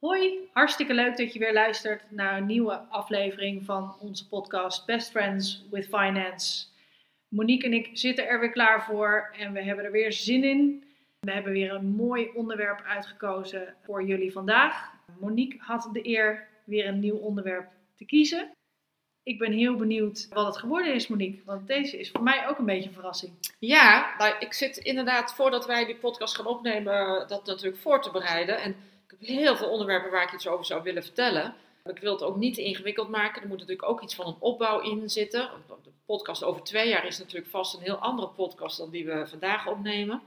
Hoi, hartstikke leuk dat je weer luistert naar een nieuwe aflevering van onze podcast Best Friends with Finance. Monique en ik zitten er weer klaar voor en we hebben er weer zin in. We hebben weer een mooi onderwerp uitgekozen voor jullie vandaag. Monique had de eer weer een nieuw onderwerp te kiezen. Ik ben heel benieuwd wat het geworden is, Monique, want deze is voor mij ook een beetje een verrassing. Ja, nou, ik zit inderdaad, voordat wij die podcast gaan opnemen, dat natuurlijk voor te bereiden. En ik heb heel veel onderwerpen waar ik iets over zou willen vertellen. Ik wil het ook niet ingewikkeld maken. Er moet natuurlijk ook iets van een opbouw in zitten. De podcast over twee jaar is natuurlijk vast een heel andere podcast dan die we vandaag opnemen.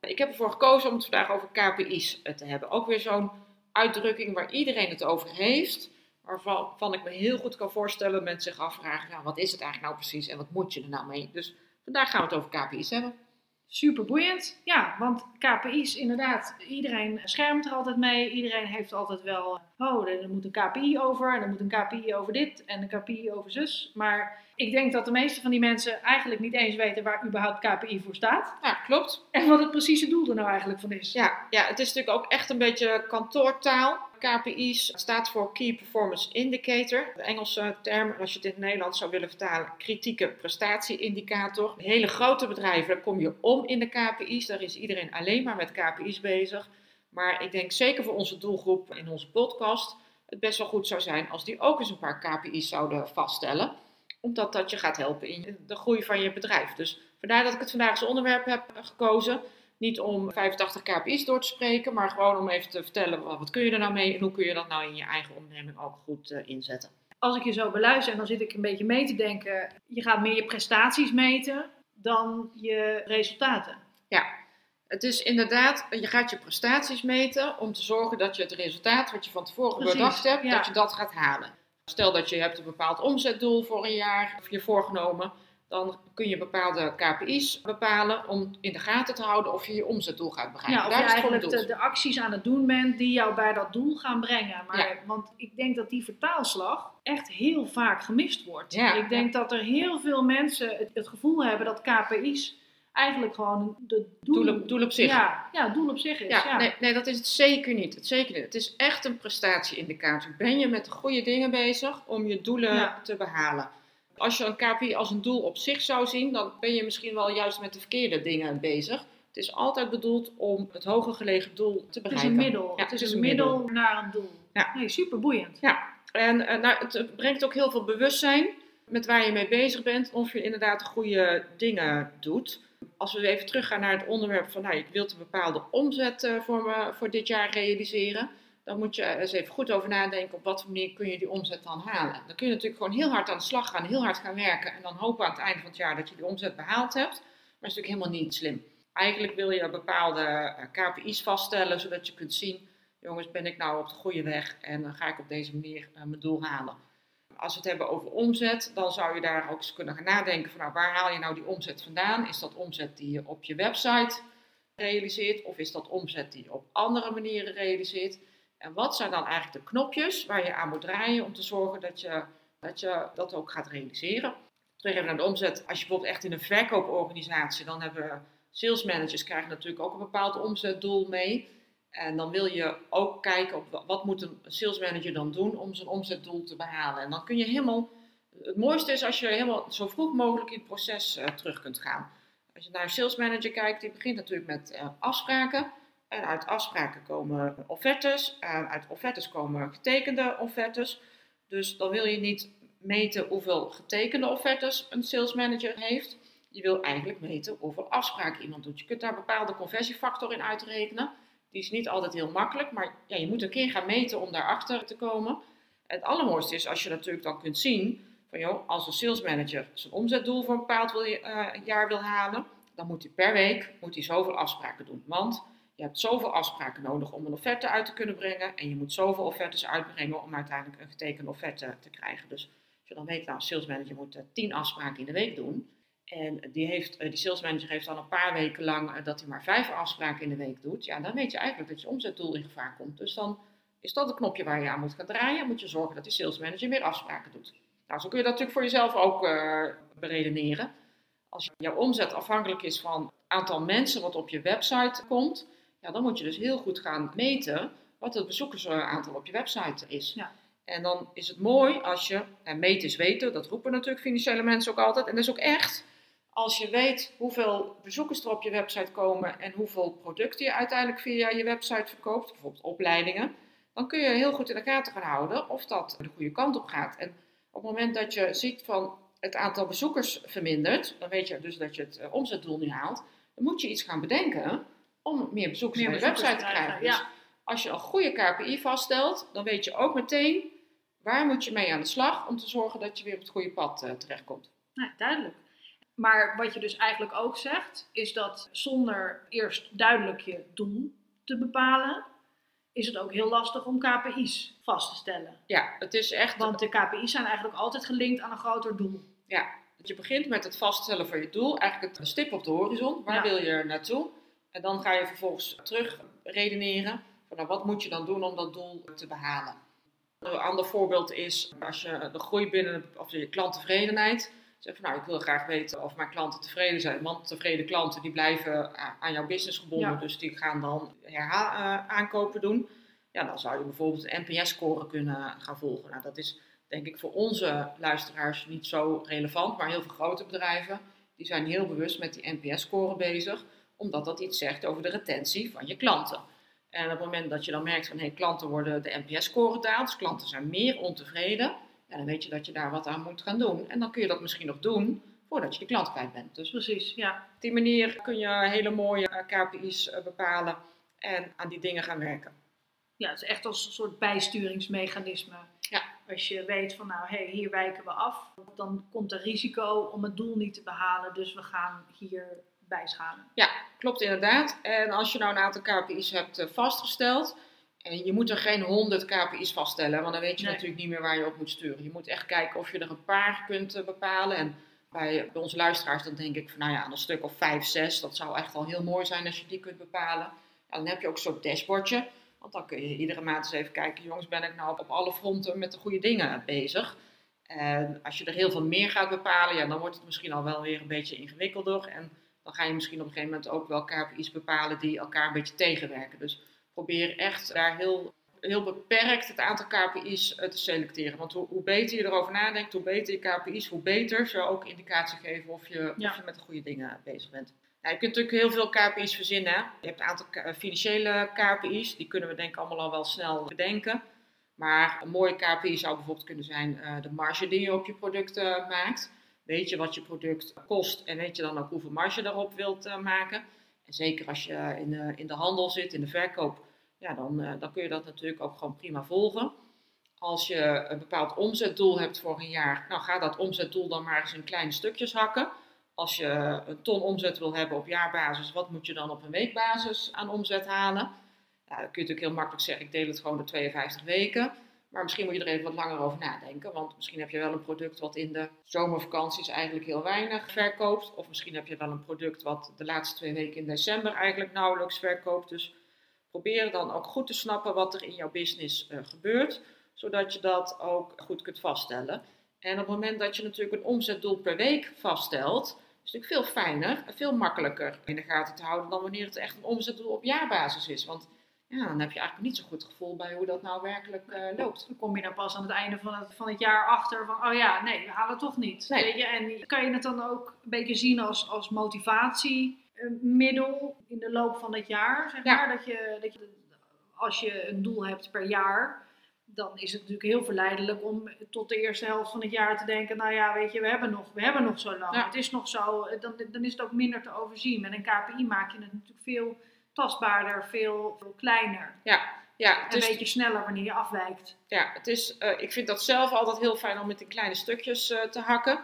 Ik heb ervoor gekozen om het vandaag over KPI's te hebben. Ook weer zo'n uitdrukking waar iedereen het over heeft. Waarvan ik me heel goed kan voorstellen dat mensen zich afvragen: ja, wat is het eigenlijk nou precies en wat moet je er nou mee? Dus vandaag gaan we het over KPI's hebben. Super boeiend. Ja, want KPI's inderdaad, iedereen schermt er altijd mee. Iedereen heeft altijd wel, oh, er moet een KPI over en er moet een KPI over dit en een KPI over zus. Maar ik denk dat de meeste van die mensen eigenlijk niet eens weten waar überhaupt KPI voor staat. Ja, klopt. En wat het precieze doel er nou eigenlijk van is. Ja, ja het is natuurlijk ook echt een beetje kantoortaal. KPI's staat voor Key Performance Indicator. De Engelse term, als je het in het Nederlands zou willen vertalen, kritieke prestatieindicator. Hele grote bedrijven, kom je om in de KPI's. Daar is iedereen alleen maar met KPI's bezig. Maar ik denk zeker voor onze doelgroep in onze podcast het best wel goed zou zijn als die ook eens een paar KPI's zouden vaststellen. Omdat dat je gaat helpen in de groei van je bedrijf. Dus vandaar dat ik het vandaag als onderwerp heb gekozen. Niet om 85 KPI's door te spreken, maar gewoon om even te vertellen wat kun je er nou mee en hoe kun je dat nou in je eigen onderneming ook goed uh, inzetten. Als ik je zo beluister en dan zit ik een beetje mee te denken, je gaat meer je prestaties meten dan je resultaten. Ja, het is inderdaad, je gaat je prestaties meten om te zorgen dat je het resultaat wat je van tevoren Precies, bedacht hebt, ja. dat je dat gaat halen. Stel dat je hebt een bepaald omzetdoel voor een jaar of je voorgenomen dan kun je bepaalde KPI's bepalen om in de gaten te houden of je je omzetdoel gaat bereiken. Ja, of je eigenlijk de, de, acties aan het doen bent die jou bij dat doel gaan brengen. Maar, Want ik denk dat die vertaalslag echt heel vaak gemist wordt. Ja, ik denk dat er heel veel mensen het, gevoel hebben dat KPI's eigenlijk gewoon de doel, doel, op, doel op zich. Ja, ja, doel op zich is. Ja, Nee, nee, dat is het zeker niet. Het, zeker niet. het is echt een prestatieindicator. Ben je met de goede dingen bezig om je doelen te behalen? Als je een KPI als een doel op zich zou zien, dan ben je misschien wel juist met de verkeerde dingen bezig. Het is altijd bedoeld om het hoger gelegen doel te bereiken. Het is een middel. het, is een middel, naar een doel. Ja. Nee, super boeiend. Ja, en uh, nou, het brengt ook heel veel bewustzijn met waar je mee bezig bent, of je inderdaad goede dingen doet. Als we even teruggaan naar het onderwerp van, nou, ik wil een bepaalde omzet uh, voor, me, voor dit jaar realiseren dan moet je eens even goed over nadenken op wat manier kun je die omzet dan halen. Dan kun je natuurlijk gewoon heel hard aan de slag gaan, heel hard gaan werken en dan hopen aan het einde van het jaar dat je die omzet behaald hebt. Maar dat is natuurlijk helemaal niet slim. Eigenlijk wil je bepaalde eh, KPI's vaststellen, zodat je kunt zien, jongens, ben ik nou op de goede weg en dan ga ik op deze manier uh, mijn doel halen. Als we het hebben over omzet, dan zou je daar ook eens kunnen gaan nadenken van nou, waar haal je nou die omzet vandaan? Is dat omzet die je op je website realiseert of is dat omzet die je op andere manieren realiseert? En wat zijn dan eigenlijk de knopjes waar je aan moet draaien om te zorgen dat je dat, je dat ook gaat realiseren? Terug even naar de omzet. Als je bijvoorbeeld echt in een verkooporganisatie, dan hebben sales managers krijgen natuurlijk ook een bepaald omzetdoel mee. En dan wil je ook kijken op wat moet een sales manager dan doen om zijn omzetdoel te behalen. En dan kun je helemaal, het mooiste is als je helemaal zo vroeg mogelijk in het proces uh, terug kunt gaan. Als je naar een sales manager kijkt, die begint natuurlijk met uh, afspraken. En uit afspraken komen offertes, en uit offertes komen getekende offertes. Dus dan wil je niet meten hoeveel getekende offertes een sales manager heeft. Je wil eigenlijk meten hoeveel afspraken iemand doet. Je kunt daar een bepaalde conversiefactor in uitrekenen. Die is niet altijd heel makkelijk, maar ja, je moet een keer gaan meten om daarachter te komen. Het allermooiste is als je natuurlijk dan kunt zien van joh, als een sales manager zijn omzetdoel voor een bepaald uh, jaar wil halen, dan moet hij per week moet hij zoveel afspraken doen. Want je hebt zoveel afspraken nodig om een offerte uit te kunnen brengen. En je moet zoveel offertes uitbrengen om uiteindelijk een getekende offerte te krijgen. Dus als je dan weet, nou, een salesmanager moet 10 afspraken in de week doen. En die, heeft, die salesmanager heeft dan een paar weken lang dat hij maar vijf afspraken in de week doet. Ja, dan weet je eigenlijk dat je omzetdoel in gevaar komt. Dus dan is dat het knopje waar je aan moet gaan draaien. Moet je zorgen dat die salesmanager meer afspraken doet. Nou, zo kun je dat natuurlijk voor jezelf ook uh, beredeneren. Als jouw omzet afhankelijk is van het aantal mensen wat op je website komt, ja, dan moet je dus heel goed gaan meten wat het bezoekersaantal op je website is. Ja. En dan is het mooi als je, en meten is weten, dat roepen natuurlijk financiële mensen ook altijd, en dat is ook echt, als je weet hoeveel bezoekers er op je website komen en hoeveel producten je uiteindelijk via je website verkoopt, bijvoorbeeld opleidingen, dan kun je heel goed in de gaten gaan houden of dat de goede kant op gaat. En op het moment dat je ziet van het aantal bezoekers vermindert, dan weet je dus dat je het eh, omzetdoel niet haalt, dan moet je iets gaan bedenken om meer bezoekers naar je website te krijgen. Dus als je een goede KPI vaststelt, dan weet je ook meteen waar moet je mee aan de slag om te zorgen dat je weer op het goede pad uh, terechtkomt. Nou, duidelijk. Maar wat je dus eigenlijk ook zegt, is dat zonder eerst duidelijk je doel te bepalen, is het ook heel lastig om KPI's vast te stellen. Ja, het is echt. Want de KPI's zijn eigenlijk altijd gelinkt aan een groter doel. Ja, je begint met het vaststellen van je doel, eigenlijk het stip op de horizon. Waar wil je naartoe? En dan ga je vervolgens terug redeneren. Van, nou, wat moet je dan doen om dat doel te behalen? Een ander voorbeeld is als je de groei binnen of je klanttevredenheid. Zeg van, nou, ik wil graag weten of mijn klanten tevreden zijn. Want tevreden klanten die blijven aan jouw business gebonden, dus die gaan dan herhaal, uh, aankopen doen. Ja, dan zou je bijvoorbeeld een NPS-score kunnen gaan volgen. Nou, dat is denk ik voor onze luisteraars niet zo relevant, maar heel veel grote bedrijven die zijn heel bewust met die NPS-score bezig, omdat dat iets zegt over de retentie van je klanten. En op het moment dat je dan merkt van hey, klanten worden de NPS-score daalt, dus klanten zijn meer ontevreden, ja, dan weet je dat je daar wat aan moet gaan doen. En dan kun je dat misschien nog doen voordat je de klant kwijt bent. Dus precies, ja. Op die manier kun je hele mooie eh, KPI's eh, bepalen en aan die dingen gaan werken. Ja, het is echt als een soort bijsturingsmechanisme. Ja. Als je weet van nou, hé, hey, hier wijken we af, dan komt er risico om het doel niet te behalen, dus we gaan hier bijschalen. Ja, klopt inderdaad. En als je nou een aantal KPI's hebt eh, vastgesteld, en je moet er geen 100 KPI's vaststellen, want dan weet je natuurlijk niet meer waar je op moet sturen. Je moet echt kijken of je er een paar kunt eh, bepalen. En bij, bij onze luisteraars, dan denk ik van nou ja, een stuk of 5, 6, dat zou echt al heel mooi zijn als je die kunt bepalen. Ja, dan heb je ook soort dashboardje. Want dan kun je iedere maand eens even kijken, jongens, ben ik nou op alle fronten met de goede dingen bezig? En als je er heel veel meer gaat bepalen, ja, dan wordt het misschien al wel weer een beetje ingewikkelder. En dan ga je misschien op een gegeven moment ook wel KPI's bepalen die elkaar een beetje tegenwerken. Dus probeer echt daar heel, heel beperkt het aantal KPI's eh, te selecteren. Want hoe, hoe, beter je erover nadenkt, hoe beter je KPI's, hoe beter ze ook indicatie geven of je, of je met de goede dingen bezig bent. Nou, je kunt natuurlijk heel veel KPI's verzinnen. Je hebt een aantal financiële KPI's, die kunnen we denk ik allemaal al wel snel bedenken. Maar een mooie KPI zou bijvoorbeeld kunnen zijn uh, de marge die je op je product uh, maakt. Weet je wat je product kost en weet je dan ook hoeveel marge daarop wilt uh, maken. En zeker als je in de, in de handel zit, in de verkoop, ja, dan, dan kun je dat natuurlijk ook gewoon prima volgen. Als je een bepaald omzetdoel hebt voor een jaar, nou ga dat omzetdoel dan maar eens in kleine stukjes hakken. Als je een ton omzet wil hebben op jaarbasis, wat moet je dan op een weekbasis aan omzet halen? Ja, dan kun je natuurlijk heel makkelijk zeggen, ik deel het gewoon door 52 weken. Maar misschien moet je er even wat langer over nadenken. Want misschien heb je wel een product wat in de zomervakanties eigenlijk heel weinig verkoopt. Of misschien heb je wel een product wat de laatste twee weken in december eigenlijk nauwelijks verkoopt. Dus probeer dan ook goed te snappen wat er in jouw business uh, gebeurt. Zodat je dat ook goed kunt vaststellen. En op het moment dat je natuurlijk een omzetdoel per week vaststelt, is het natuurlijk veel fijner en veel makkelijker in de gaten te houden dan wanneer het echt een omzetdoel op jaarbasis is. Want ja, dan heb je eigenlijk niet zo goed gevoel bij hoe dat nou werkelijk uh, loopt. Dan kom je dan pas aan het einde van het, van het jaar achter van, oh ja, nee, we halen het toch niet. Nee. Weet je? En kan je het dan ook een beetje zien als, als motivatiemiddel in de loop van het jaar, zeg maar? Dat je, dat je, als je een doel hebt per jaar, dan is het natuurlijk heel verleidelijk om tot de eerste helft van het jaar te denken, nou ja, weet je, we hebben nog, we hebben nog zo lang. Het is nog zo, dan, dan is het ook minder te overzien. Met een KPI maak je het natuurlijk veel tastbaarder, veel, veel kleiner. Ja, ja, het een beetje sneller wanneer je afwijkt. Ja, het is, uh, ik vind dat zelf altijd heel fijn om het in kleine stukjes uh, te hakken.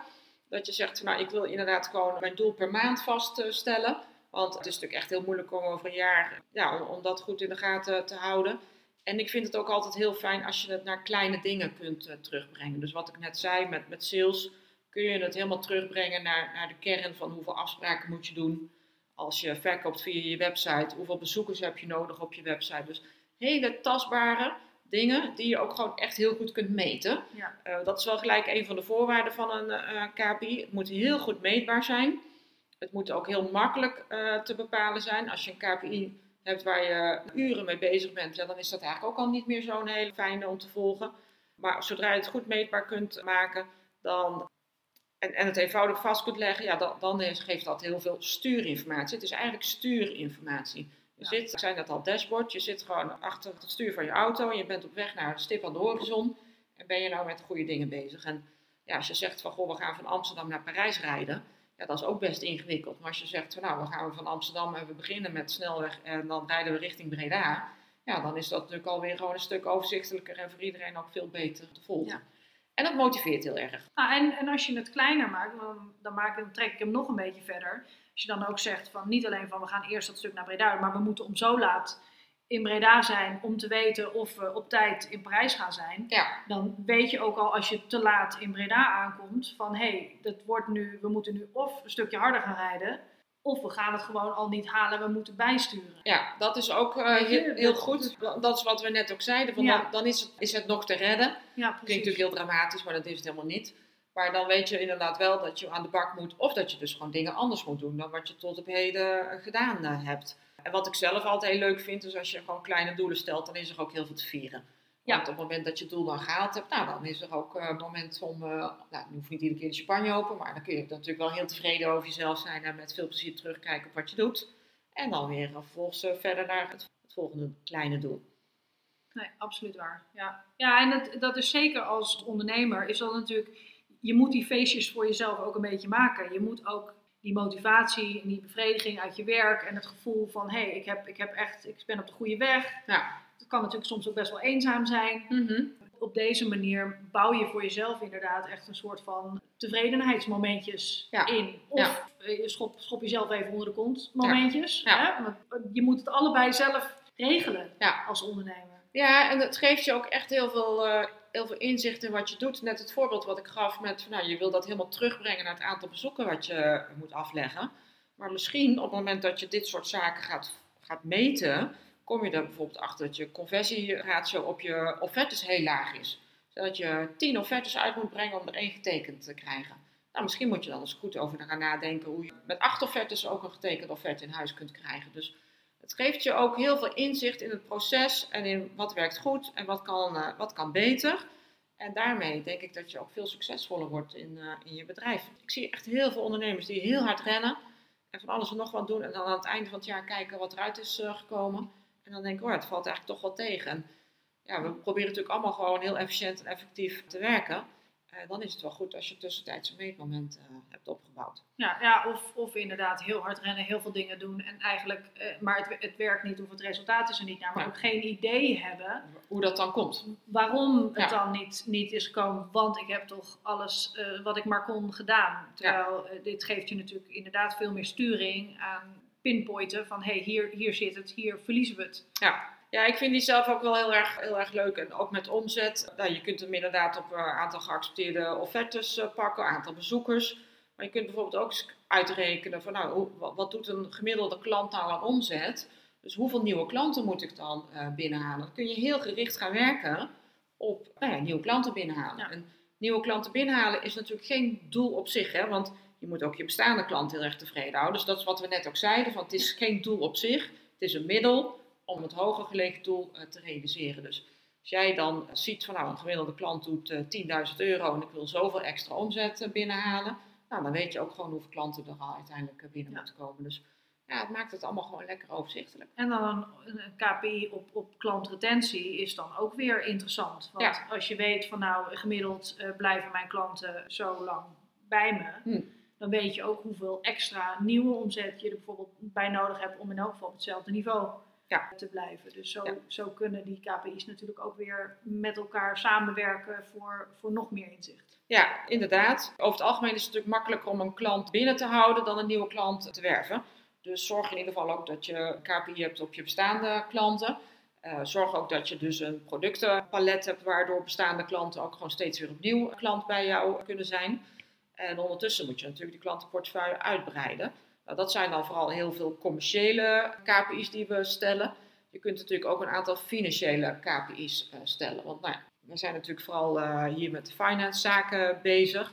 Dat je zegt, nou ik wil inderdaad gewoon mijn doel per maand vaststellen. Want het is natuurlijk echt heel moeilijk om over een jaar, ja, om, om dat goed in de gaten te houden. En ik vind het ook altijd heel fijn als je het naar kleine dingen kunt uh, terugbrengen. Dus wat ik net zei met, met sales, kun je het helemaal terugbrengen naar, naar de kern van hoeveel afspraken moet je doen. Als je verkoopt via je website, hoeveel bezoekers heb je nodig op je website. Dus hele tastbare dingen die je ook gewoon echt heel goed kunt meten. Ja. Uh, dat is wel gelijk een van de voorwaarden van een uh, KPI. Het moet heel goed meetbaar zijn. Het moet ook heel makkelijk te bepalen zijn. Als je een KPI hebt waar je uren mee bezig bent, ja, dan is dat eigenlijk ook al niet meer zo'n hele fijne om te volgen. Maar zodra je het goed meetbaar kunt maken, dan, en, en het eenvoudig vast kunt leggen, ja, dan, dan geeft dat heel veel stuurinformatie. Het is eigenlijk stuurinformatie. Je zit, zei net al, dashboard, je zit gewoon achter het stuur van je auto en je bent op weg naar een stip aan de horizon. En ben je nou met goede dingen bezig. En ja, als je zegt van, goh, we gaan van Amsterdam naar Parijs rijden, ja, dat is ook best ingewikkeld. Maar als je zegt van nou, we gaan van Amsterdam en we beginnen met snelweg en dan rijden we richting Breda. Ja, dan is dat natuurlijk alweer gewoon een stuk overzichtelijker en voor iedereen ook veel beter te volgen. Ja. En dat motiveert heel erg. Ah, en, en als je het kleiner maakt, dan, dan, maak, dan trek ik hem nog een beetje verder. Als je dan ook zegt van niet alleen van we gaan eerst dat stuk naar Breda, maar we moeten om zo laat in Breda zijn om te weten of we op tijd in Parijs gaan zijn, Ja, dan weet je ook al als je te laat in Breda aankomt van hé, hey, dat wordt nu, we moeten nu of een stukje harder gaan rijden, of we gaan het gewoon al niet halen, we moeten bijsturen. ja dat is ook uh, je, heel, goed. Dat is wat we net ook zeiden. Van Ja. dan, dan is, het, is het nog te redden. Ja, Klinkt natuurlijk heel dramatisch, maar dat is het helemaal niet. Maar dan weet je inderdaad wel dat je aan de bak moet. Of dat je dus gewoon dingen anders moet doen dan wat je tot op heden eh, gedaan eh, hebt. En wat ik zelf altijd heel leuk vind, is als je gewoon kleine doelen stelt, dan is er ook heel veel te vieren. Ja. Want op het moment dat je het doel dan gehaald hebt, nou, dan is er ook eh, een moment om, eh, nou, je hoeft niet iedere keer de champagne open, maar dan kun je natuurlijk wel heel tevreden over jezelf zijn en met veel plezier terugkijken op wat je doet. En dan weer eh, vervolgens eh, verder naar het, het volgende kleine doel. Nee, absoluut waar. Ja, ja en dat, dat is zeker als ondernemer, is dat natuurlijk, je moet die feestjes voor jezelf ook een beetje maken. Je moet ook die motivatie en die bevrediging uit je werk en het gevoel van, hé, hey, ik, heb, ik heb echt, ik ben op de goede weg. Ja. Kan natuurlijk soms ook best wel eenzaam zijn. Op deze manier bouw je voor jezelf inderdaad echt een soort van tevredenheidsmomentjes Ja. in. Of Ja. eh, je schop, schop jezelf even onder de kont momentjes. Ja. Hè? Want eh, je moet het allebei zelf regelen als ondernemer. Ja, en het geeft je ook echt heel veel, eh, heel veel inzicht in wat je doet. Net het voorbeeld wat ik gaf met, nou, je wil dat helemaal terugbrengen naar het aantal bezoeken wat je moet afleggen. Maar misschien op het moment dat je dit soort zaken gaat, gaat meten, kom je er bijvoorbeeld achter dat je conversieratio op je offertes heel laag is. Dat je tien offertes uit moet brengen om er één getekend te krijgen. Nou, misschien moet je dan eens goed over gaan nadenken hoe je met acht offertes ook een getekend offerte in huis kunt krijgen. Dus het geeft je ook heel veel inzicht in het proces en in wat werkt goed en wat kan, eh, wat kan beter. En daarmee denk ik dat je ook veel succesvoller wordt in, eh, in je bedrijf. Ik zie echt heel veel ondernemers die heel hard rennen en van alles en nog wat doen. En dan aan het einde van het jaar kijken wat eruit is eh, gekomen. En dan denk ik, oh, het valt eigenlijk toch wel tegen. En ja, we proberen natuurlijk allemaal gewoon heel efficiënt en effectief te werken. Eh, dan is het wel goed als je tussentijds een meetmoment eh, hebt opgebouwd. Ja, ja of, of inderdaad heel hard rennen, heel veel dingen doen en eigenlijk, eh, maar het, het werkt niet of het resultaat is er niet naar, maar Ja. ook geen idee hebben Hoe dat dan komt. waarom het Ja. dan niet, niet is gekomen, want ik heb toch alles wat ik maar kon gedaan. Terwijl dit geeft je natuurlijk inderdaad veel meer sturing aan pinpointen van hé, hey, hier, hier zit het, hier verliezen we het. Ja. ja, ik vind die zelf ook wel heel erg, heel erg leuk. En ook met omzet. Nou, je kunt hem inderdaad op een aantal geaccepteerde offertes eh, pakken, aantal bezoekers. Maar je kunt bijvoorbeeld ook uitrekenen van nou, wat, doet een gemiddelde klant nou aan omzet? Dus hoeveel nieuwe klanten moet ik dan eh, binnenhalen? Dan kun je heel gericht gaan werken op nou ja, nieuwe klanten binnenhalen. Ja. En nieuwe klanten binnenhalen is natuurlijk geen doel op zich, hè? want je moet ook je bestaande klant heel erg tevreden houden. Dus dat is wat we net ook zeiden, van het is geen doel op zich, het is een middel om het hoger gelegen doel eh, te realiseren. Dus als jij dan ziet van nou, een gemiddelde klant doet eh 10.000 euro en ik wil zoveel extra omzet eh, binnenhalen, nou, dan weet je ook gewoon hoeveel klanten er al uiteindelijk eh, binnen Ja. moeten komen. Dus ja, het maakt het allemaal gewoon lekker overzichtelijk. En dan een, een KPI op, op klantretentie is dan ook weer interessant. Want Ja. als je weet van nou gemiddeld eh, blijven mijn klanten zo lang bij me, Hm. Dan weet je ook hoeveel extra nieuwe omzet je er bijvoorbeeld bij nodig hebt om in elk geval op hetzelfde niveau Ja. te blijven. Dus zo, Ja. zo kunnen die KPI's natuurlijk ook weer met elkaar samenwerken voor, voor nog meer inzicht. Ja, inderdaad. Over het algemeen is het natuurlijk makkelijker om een klant binnen te houden dan een nieuwe klant te werven. Dus zorg in ieder geval ook dat je KPI hebt op je bestaande klanten. Eh, zorg ook dat je dus een productenpalet hebt waardoor bestaande klanten ook gewoon steeds weer opnieuw klant bij jou kunnen zijn. En ondertussen moet je natuurlijk die klantenportefeuille uitbreiden. Nou, dat zijn dan vooral heel veel commerciële KPI's die we stellen. Je kunt natuurlijk ook een aantal financiële KPI's eh, stellen. Want nou we zijn natuurlijk vooral eh, hier met de finance zaken bezig.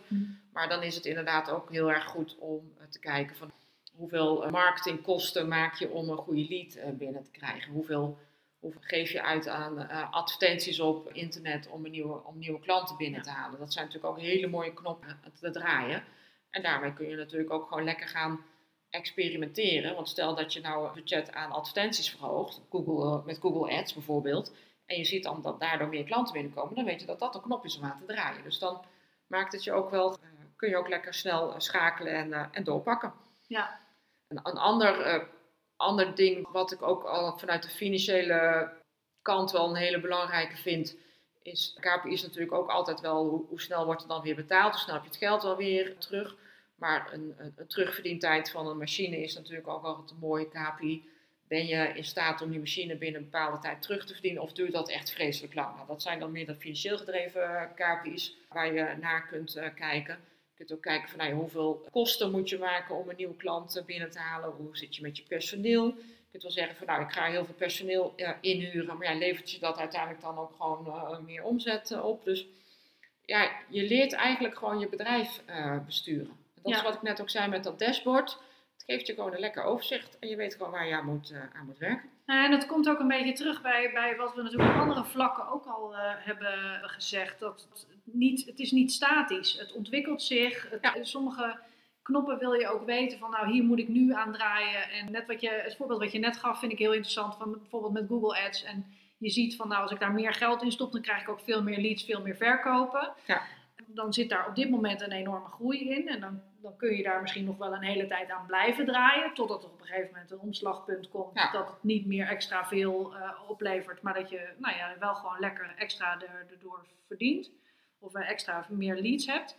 Maar dan is het inderdaad ook heel erg goed om eh, te kijken van hoeveel marketingkosten maak je om een goede lead binnen te krijgen. Hoeveel, hoeveel geef je uit aan eh, advertenties op internet om, een nieuwe, om nieuwe klanten binnen te halen. Dat zijn natuurlijk ook hele mooie knoppen te draaien. En daarmee kun je natuurlijk ook gewoon lekker gaan experimenteren. Want stel dat je nou het budget aan advertenties verhoogt, Google, eh, met Google Ads bijvoorbeeld, en je ziet dan dat daardoor meer klanten binnenkomen, dan weet je dat dat een knop is om aan te draaien. Dus dan maakt het je ook wel, eh, kun je ook lekker snel eh, schakelen en, eh, en doorpakken. Ja, Een, een ander, eh, ander ding wat ik ook al vanuit de financiële kant wel een hele belangrijke vind, is KPI is natuurlijk ook altijd wel hoe, hoe snel wordt er dan weer betaald, hoe snel heb je het geld wel weer terug. Maar een, een, terugverdientijd van een machine is natuurlijk ook altijd een mooie KPI. Ben je in staat om die machine binnen een bepaalde tijd terug te verdienen of duurt dat echt vreselijk lang? Nou, dat zijn dan meer de financieel gedreven KPI's waar je naar kunt eh, kijken. Je kunt ook kijken van nou, hoeveel kosten moet je maken om een nieuwe klant binnen te halen. Hoe zit je met je personeel? Je kunt wel zeggen van nou, ik ga heel veel personeel inhuren. Maar ja, levert je dat uiteindelijk dan ook gewoon eh, meer omzet eh, op? Dus ja, je leert eigenlijk gewoon je bedrijf eh, besturen. En dat is wat ik net ook zei met dat dashboard. Geeft je gewoon een lekker overzicht en je weet gewoon waar je aan moet, eh, aan moet werken. Nou, en dat komt ook een beetje terug bij, bij wat we natuurlijk op andere vlakken ook al eh, hebben gezegd. Dat het, niet, het is niet statisch. Het ontwikkelt zich. Het, Ja. Sommige knoppen wil je ook weten van nou hier moet ik nu aan draaien. En net wat je, het voorbeeld wat je net gaf vind ik heel interessant. Van bijvoorbeeld met Google Ads. En je ziet van nou als ik daar meer geld in stop dan krijg ik ook veel meer leads, veel meer verkopen. Ja. Dan zit daar op dit moment een enorme groei in. En dan, dan kun je daar misschien nog wel een hele tijd aan blijven draaien. Totdat er op een gegeven moment een omslagpunt komt. Ja. Dat het niet meer extra veel eh, oplevert. Maar dat je nou ja, wel gewoon lekker extra er- erdoor verdient. Of eh, extra meer leads hebt.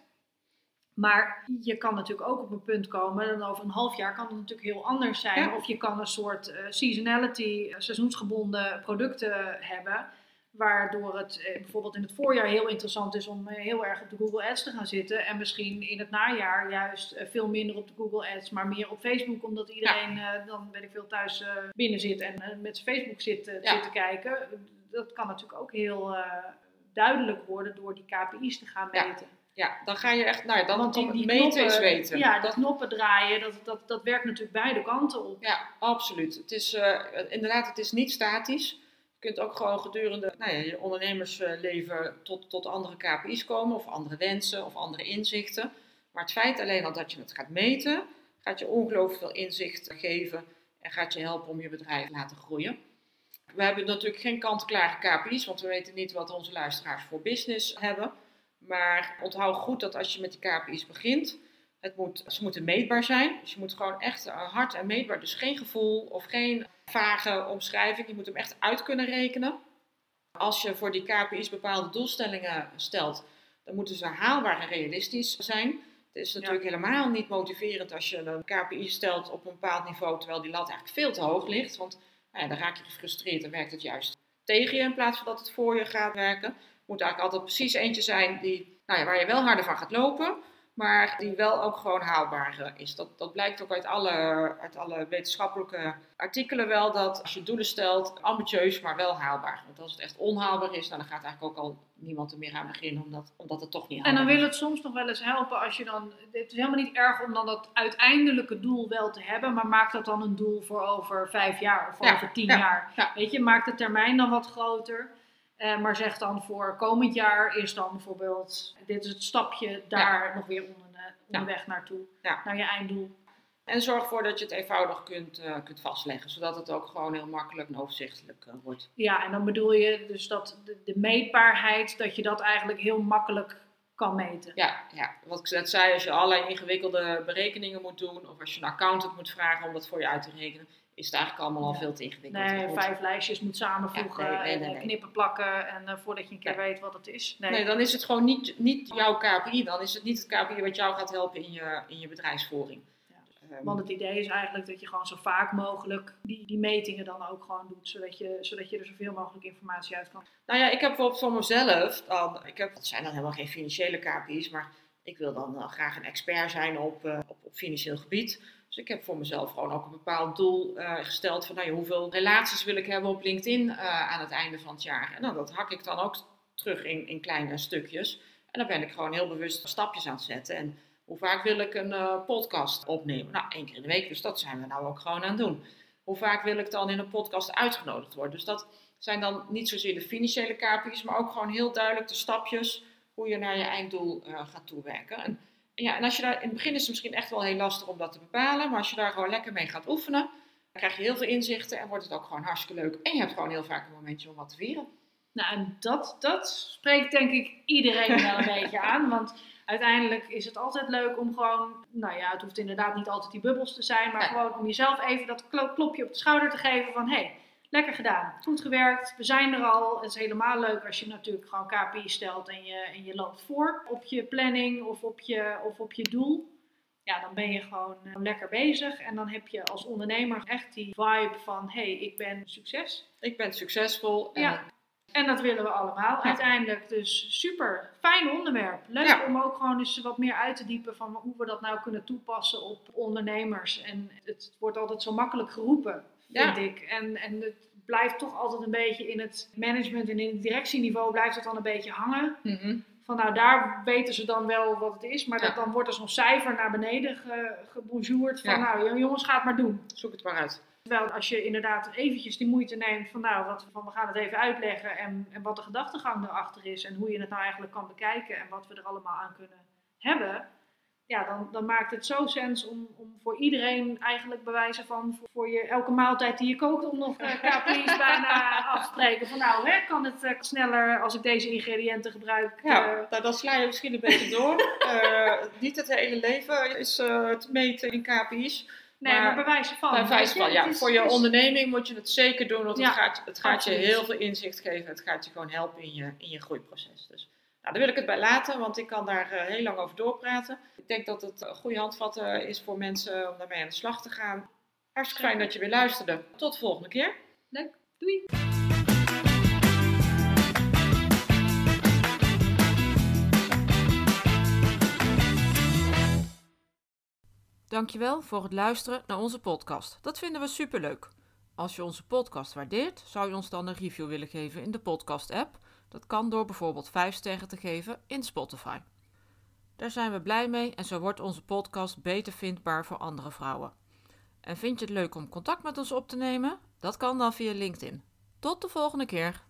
Maar je kan natuurlijk ook op een punt komen, en over een half jaar kan het natuurlijk heel anders zijn. Ja. Of je kan een soort eh, seasonality, seizoensgebonden producten hebben. Waardoor het eh, bijvoorbeeld in het voorjaar heel interessant is om eh, heel erg op de Google Ads te gaan zitten. En misschien in het najaar juist eh, veel minder op de Google Ads, maar meer op Facebook. Omdat iedereen dan, weet ik veel, thuis binnen zit en met zijn Facebook zit, Ja. zit te kijken. Dat kan natuurlijk ook heel duidelijk worden door die KPI's te gaan meten. Ja, dan ga je echt, nou ja, dan Want die, meten knoppen, is weten. Ja, dat, knoppen draaien, dat, dat, dat werkt natuurlijk beide kanten op. ja, absoluut. Het is inderdaad, het is niet statisch. Kunt ook gewoon gedurende nou ja, je ondernemersleven tot, tot andere KPI's komen, of andere wensen, of andere inzichten. Maar het feit alleen al dat je het gaat meten, gaat je ongelooflijk veel inzicht geven en gaat je helpen om je bedrijf te laten groeien. We hebben natuurlijk geen kant-klare KPI's, want we weten niet wat onze luisteraars voor business hebben. Maar onthoud goed dat als je met die KPI's begint, het moet, ze moeten meetbaar zijn. Dus je moet gewoon echt eh, hard en meetbaar, dus geen gevoel of geen vage omschrijving. Je moet hem echt uit kunnen rekenen. Als je voor die KPI's bepaalde doelstellingen stelt, dan moeten ze haalbaar en realistisch zijn. Het is natuurlijk helemaal niet motiverend als je een KPI stelt op een bepaald niveau, terwijl die lat eigenlijk veel te hoog ligt. Want nou ja, dan raak je gefrustreerd en werkt het juist tegen je in plaats van dat het voor je gaat werken. Het moet eigenlijk altijd precies eentje zijn die, nou ja, waar je wel harder van gaat lopen, maar die wel ook gewoon haalbaar eh, is. Dat, dat blijkt ook uit alle, uit alle wetenschappelijke artikelen wel, dat als je doelen stelt, ambitieus, maar wel haalbaar. Want als het echt onhaalbaar is, nou, dan gaat eigenlijk ook al niemand er meer aan beginnen, omdat, omdat het toch niet En haalbaar dan is. wil het soms nog wel eens helpen als je dan. Het is helemaal niet erg om dan dat uiteindelijke doel wel te hebben, maar maak dat dan een doel voor over vijf jaar of Ja, over tien ja, jaar. ja. Weet je, maak de termijn dan wat groter. Eh, maar zeg dan voor komend jaar is dan bijvoorbeeld, dit is het stapje daar nog weer onder, eh, onderweg naartoe, Ja. naar je einddoel. En zorg ervoor dat je het eenvoudig kunt, eh, kunt vastleggen, zodat het ook gewoon heel makkelijk en overzichtelijk wordt. Ja, en dan bedoel je dus dat de, de meetbaarheid, dat je dat eigenlijk heel makkelijk kan meten. Ja, ja, wat ik net zei, als je allerlei ingewikkelde berekeningen moet doen, of als je een accountant moet vragen om dat voor je uit te rekenen, is het eigenlijk allemaal al veel te ingewikkeld. Nee, Goed. vijf lijstjes moet samenvoegen Ja, nee, nee, nee, en nee. knippen plakken en eh, voordat je een keer weet wat het is. Nee, dan is het gewoon niet, niet jouw KPI. Dan is het niet het KPI wat jou gaat helpen in je, in je bedrijfsvoering. Ja. Ehm, Want het idee is eigenlijk dat je gewoon zo vaak mogelijk die, die metingen dan ook gewoon doet, zodat je, zodat je er zoveel mogelijk informatie uit kan. Nou ja, ik heb bijvoorbeeld voor mezelf, dan, ik heb, het zijn dan helemaal geen financiële KPI's, maar ik wil dan eh, graag een expert zijn op, eh, op, op financieel gebied. Dus ik heb voor mezelf gewoon ook een bepaald doel eh, gesteld van nou, ja, hoeveel relaties wil ik hebben op LinkedIn eh, aan het einde van het jaar. En nou, dat hak ik dan ook terug in, in kleine stukjes. En dan ben ik gewoon heel bewust stapjes aan het zetten. En hoe vaak wil ik een eh, podcast opnemen? Nou, één keer in de week, dus dat zijn we nou ook gewoon aan het doen. Hoe vaak wil ik dan in een podcast uitgenodigd worden? Dus dat zijn dan niet zozeer de financiële KPI's, maar ook gewoon heel duidelijk de stapjes hoe je naar je einddoel gaat toewerken. En, ja, en als je daar, in het begin is het misschien echt wel heel lastig om dat te bepalen, maar als je daar gewoon lekker mee gaat oefenen, dan krijg je heel veel inzichten en wordt het ook gewoon hartstikke leuk. En je hebt gewoon heel vaak een momentje om wat te vieren. Nou, en dat, dat spreekt denk ik iedereen wel een beetje aan. Want uiteindelijk is het altijd leuk om gewoon, nou ja, het hoeft inderdaad niet altijd die bubbels te zijn, maar Nee. gewoon om jezelf even dat klo- klopje op de schouder te geven van, hé, hey, lekker gedaan, goed gewerkt, we zijn er al. Het is helemaal leuk als je natuurlijk gewoon KPI stelt en je, en je loopt voor op je planning of op je, of op je doel. Ja, dan ben je gewoon eh, lekker bezig en dan heb je als ondernemer echt die vibe van, hé, hey, ik ben succes. Ik ben succesvol. En, Ja. En dat willen we allemaal uiteindelijk. Dus super, fijn onderwerp. Leuk Ja. om ook gewoon eens wat meer uit te diepen van hoe we dat nou kunnen toepassen op ondernemers. En het wordt altijd zo makkelijk geroepen, vind Ja. ik. En, en het blijft toch altijd een beetje in het management en in het directieniveau blijft het dan een beetje hangen. Mhm. Van nou, daar weten ze dan wel wat het is. Maar Ja. dat, dan wordt er zo'n cijfer naar beneden ge, gebonjourd van Ja. nou jongens, ga het maar doen. Zoek het maar uit. Terwijl als je inderdaad eventjes die moeite neemt van nou, wat, van we gaan het even uitleggen en, en wat de gedachtegang erachter is en hoe je het nou eigenlijk kan bekijken en wat we er allemaal aan kunnen hebben, ja, dan, dan maakt het zo sens om, om voor iedereen eigenlijk bewijzen van voor, voor je elke maaltijd die je kookt om nog eh, KPI's bijna af te spreken. Van nou, hè, kan het eh, sneller als ik deze ingrediënten gebruik? Ja, eh, nou, dan sla je misschien een beetje door. Eh, niet het hele leven is te meten in KPI's. nee, maar, maar- bewijzen van. Je? van, ja, is- voor je is- onderneming moet je het zeker doen, want Ja, het gaat, het gaat je heel veel inzicht geven. Het gaat je gewoon helpen in je, in je groeiproces. Dus nou, daar wil ik het bij laten, want ik kan daar eh, heel lang over doorpraten. Ik denk dat het een goede handvatten is voor mensen om daarmee aan de slag te gaan. Hartstikke fijn dat je weer luisterde. Tot de volgende keer. Leuk, doei! Dankjewel voor het luisteren naar onze podcast. Dat vinden we superleuk. Als je onze podcast waardeert, zou je ons dan een review willen geven in de podcast-app. Dat kan door bijvoorbeeld 5 sterren te geven in Spotify. Daar zijn we blij mee en zo wordt onze podcast beter vindbaar voor andere vrouwen. En vind je het leuk om contact met ons op te nemen? Dat kan dan via LinkedIn. Tot de volgende keer.